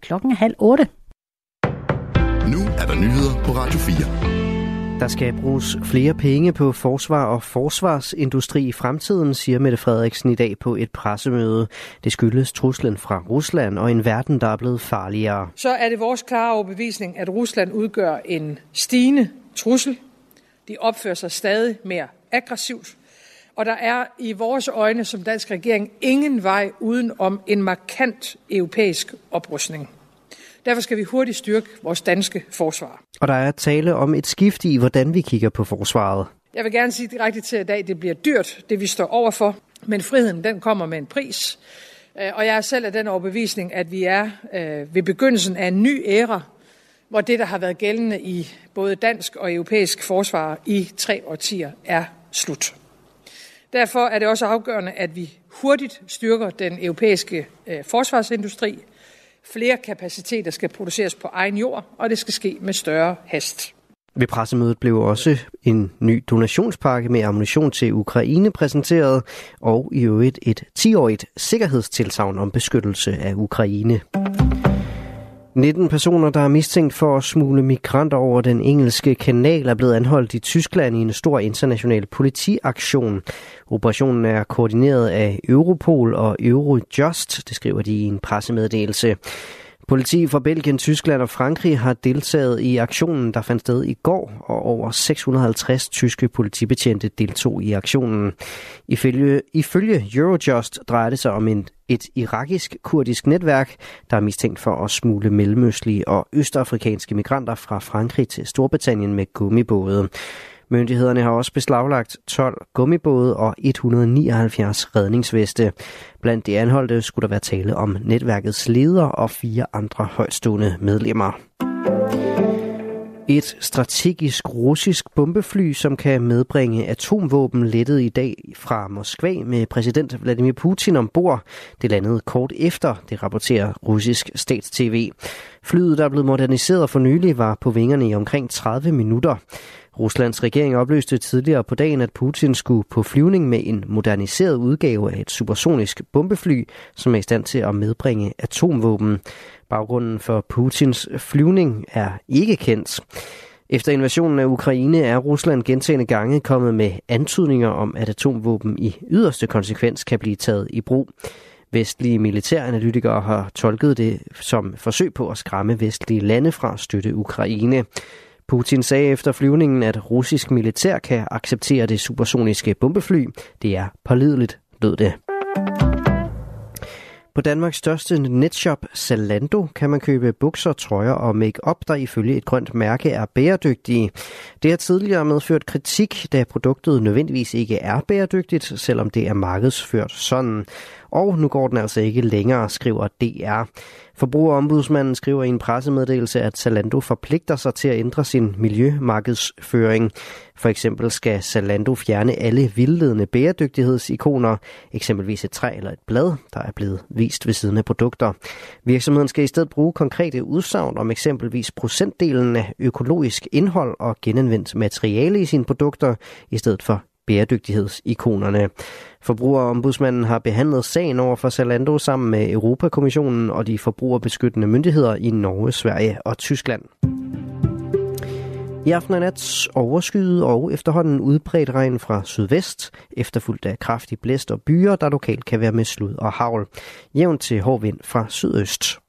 Klokken er halv otte. Nu er der nyheder på Radio 4. Der skal bruges flere penge på forsvar og forsvarsindustri i fremtiden, siger Mette Frederiksen i dag på et pressemøde. Det skyldes truslen fra Rusland og en verden, der er blevet farligere. Så er det vores klare overbevisning, at Rusland udgør en stigende trussel. De opfører sig stadig mere aggressivt. Og der er i vores øjne som dansk regering ingen vej uden om en markant europæisk oprustning. Derfor skal vi hurtigt styrke vores danske forsvar. Og der er tale om et skift i, hvordan vi kigger på forsvaret. Jeg vil gerne sige direkte til i dag, at det bliver dyrt, det vi står overfor. Men friheden, den kommer med en pris. Øh, og jeg er selv af den overbevisning, at vi er øh, ved begyndelsen af en ny æra, hvor det, der har været gældende i både dansk og europæisk forsvar i tre årtier, er slut. Derfor er det også afgørende, at vi hurtigt styrker den europæiske øh, forsvarsindustri. Flere kapaciteter skal produceres på egen jord, og det skal ske med større hast. Ved pressemødet blev også en ny donationspakke med ammunition til Ukraine præsenteret, og i øvrigt et 10-årigt sikkerhedstilsavn om beskyttelse af Ukraine. 19 personer, der er mistænkt for at smule migranter over den engelske kanal, er blevet anholdt i Tyskland i en stor international politiaktion. Operationen er koordineret af Europol og Eurojust, det skriver de i en pressemeddelelse. Politi fra Belgien, Tyskland og Frankrig har deltaget i aktionen, der fandt sted i går, og over 650 tyske politibetjente deltog i aktionen. Ifølge, ifølge Eurojust drejer det sig om en, et irakisk-kurdisk netværk, der er mistænkt for at smule mellemøstlige og østafrikanske migranter fra Frankrig til Storbritannien med gummibåde. Myndighederne har også beslaglagt 12 gummibåde og 179 redningsveste. Blandt de anholdte skulle der være tale om netværkets leder og fire andre højstående medlemmer. Et strategisk russisk bombefly, som kan medbringe atomvåben, lettede i dag fra Moskva med præsident Vladimir Putin ombord. Det landede kort efter, det rapporterer russisk stats-TV. Flyet, der er blevet moderniseret for nylig, var på vingerne i omkring 30 minutter. Ruslands regering opløste tidligere på dagen, at Putin skulle på flyvning med en moderniseret udgave af et supersonisk bombefly, som er i stand til at medbringe atomvåben. Baggrunden for Putins flyvning er ikke kendt. Efter invasionen af Ukraine er Rusland gentagende gange kommet med antydninger om, at atomvåben i yderste konsekvens kan blive taget i brug. Vestlige militæranalytikere har tolket det som forsøg på at skræmme vestlige lande fra at støtte Ukraine. Putin sagde efter flyvningen, at russisk militær kan acceptere det supersoniske bombefly. Det er pålideligt, lød det. På Danmarks største netshop, Zalando, kan man købe bukser, trøjer og make-up, der ifølge et grønt mærke er bæredygtige. Det har tidligere medført kritik, da produktet nødvendigvis ikke er bæredygtigt, selvom det er markedsført sådan. Og nu går den altså ikke længere, skriver DR. Forbrugerombudsmanden skriver i en pressemeddelelse, at Zalando forpligter sig til at ændre sin miljømarkedsføring. For eksempel skal Zalando fjerne alle vildledende bæredygtighedsikoner, eksempelvis et træ eller et blad, der er blevet vist ved siden af produkter. Virksomheden skal i stedet bruge konkrete udsagn om eksempelvis procentdelen af økologisk indhold og genanvendt materiale i sine produkter, i stedet for bæredygtighedsikonerne. Forbrugerombudsmanden har behandlet sagen over for Zalando sammen med Europakommissionen og de forbrugerbeskyttende myndigheder i Norge, Sverige og Tyskland. I aften og nat overskyet og efterhånden udbredt regn fra sydvest, efterfulgt af kraftig blæst og byer, der lokalt kan være med slud og havl. Jævnt til hård vind fra sydøst.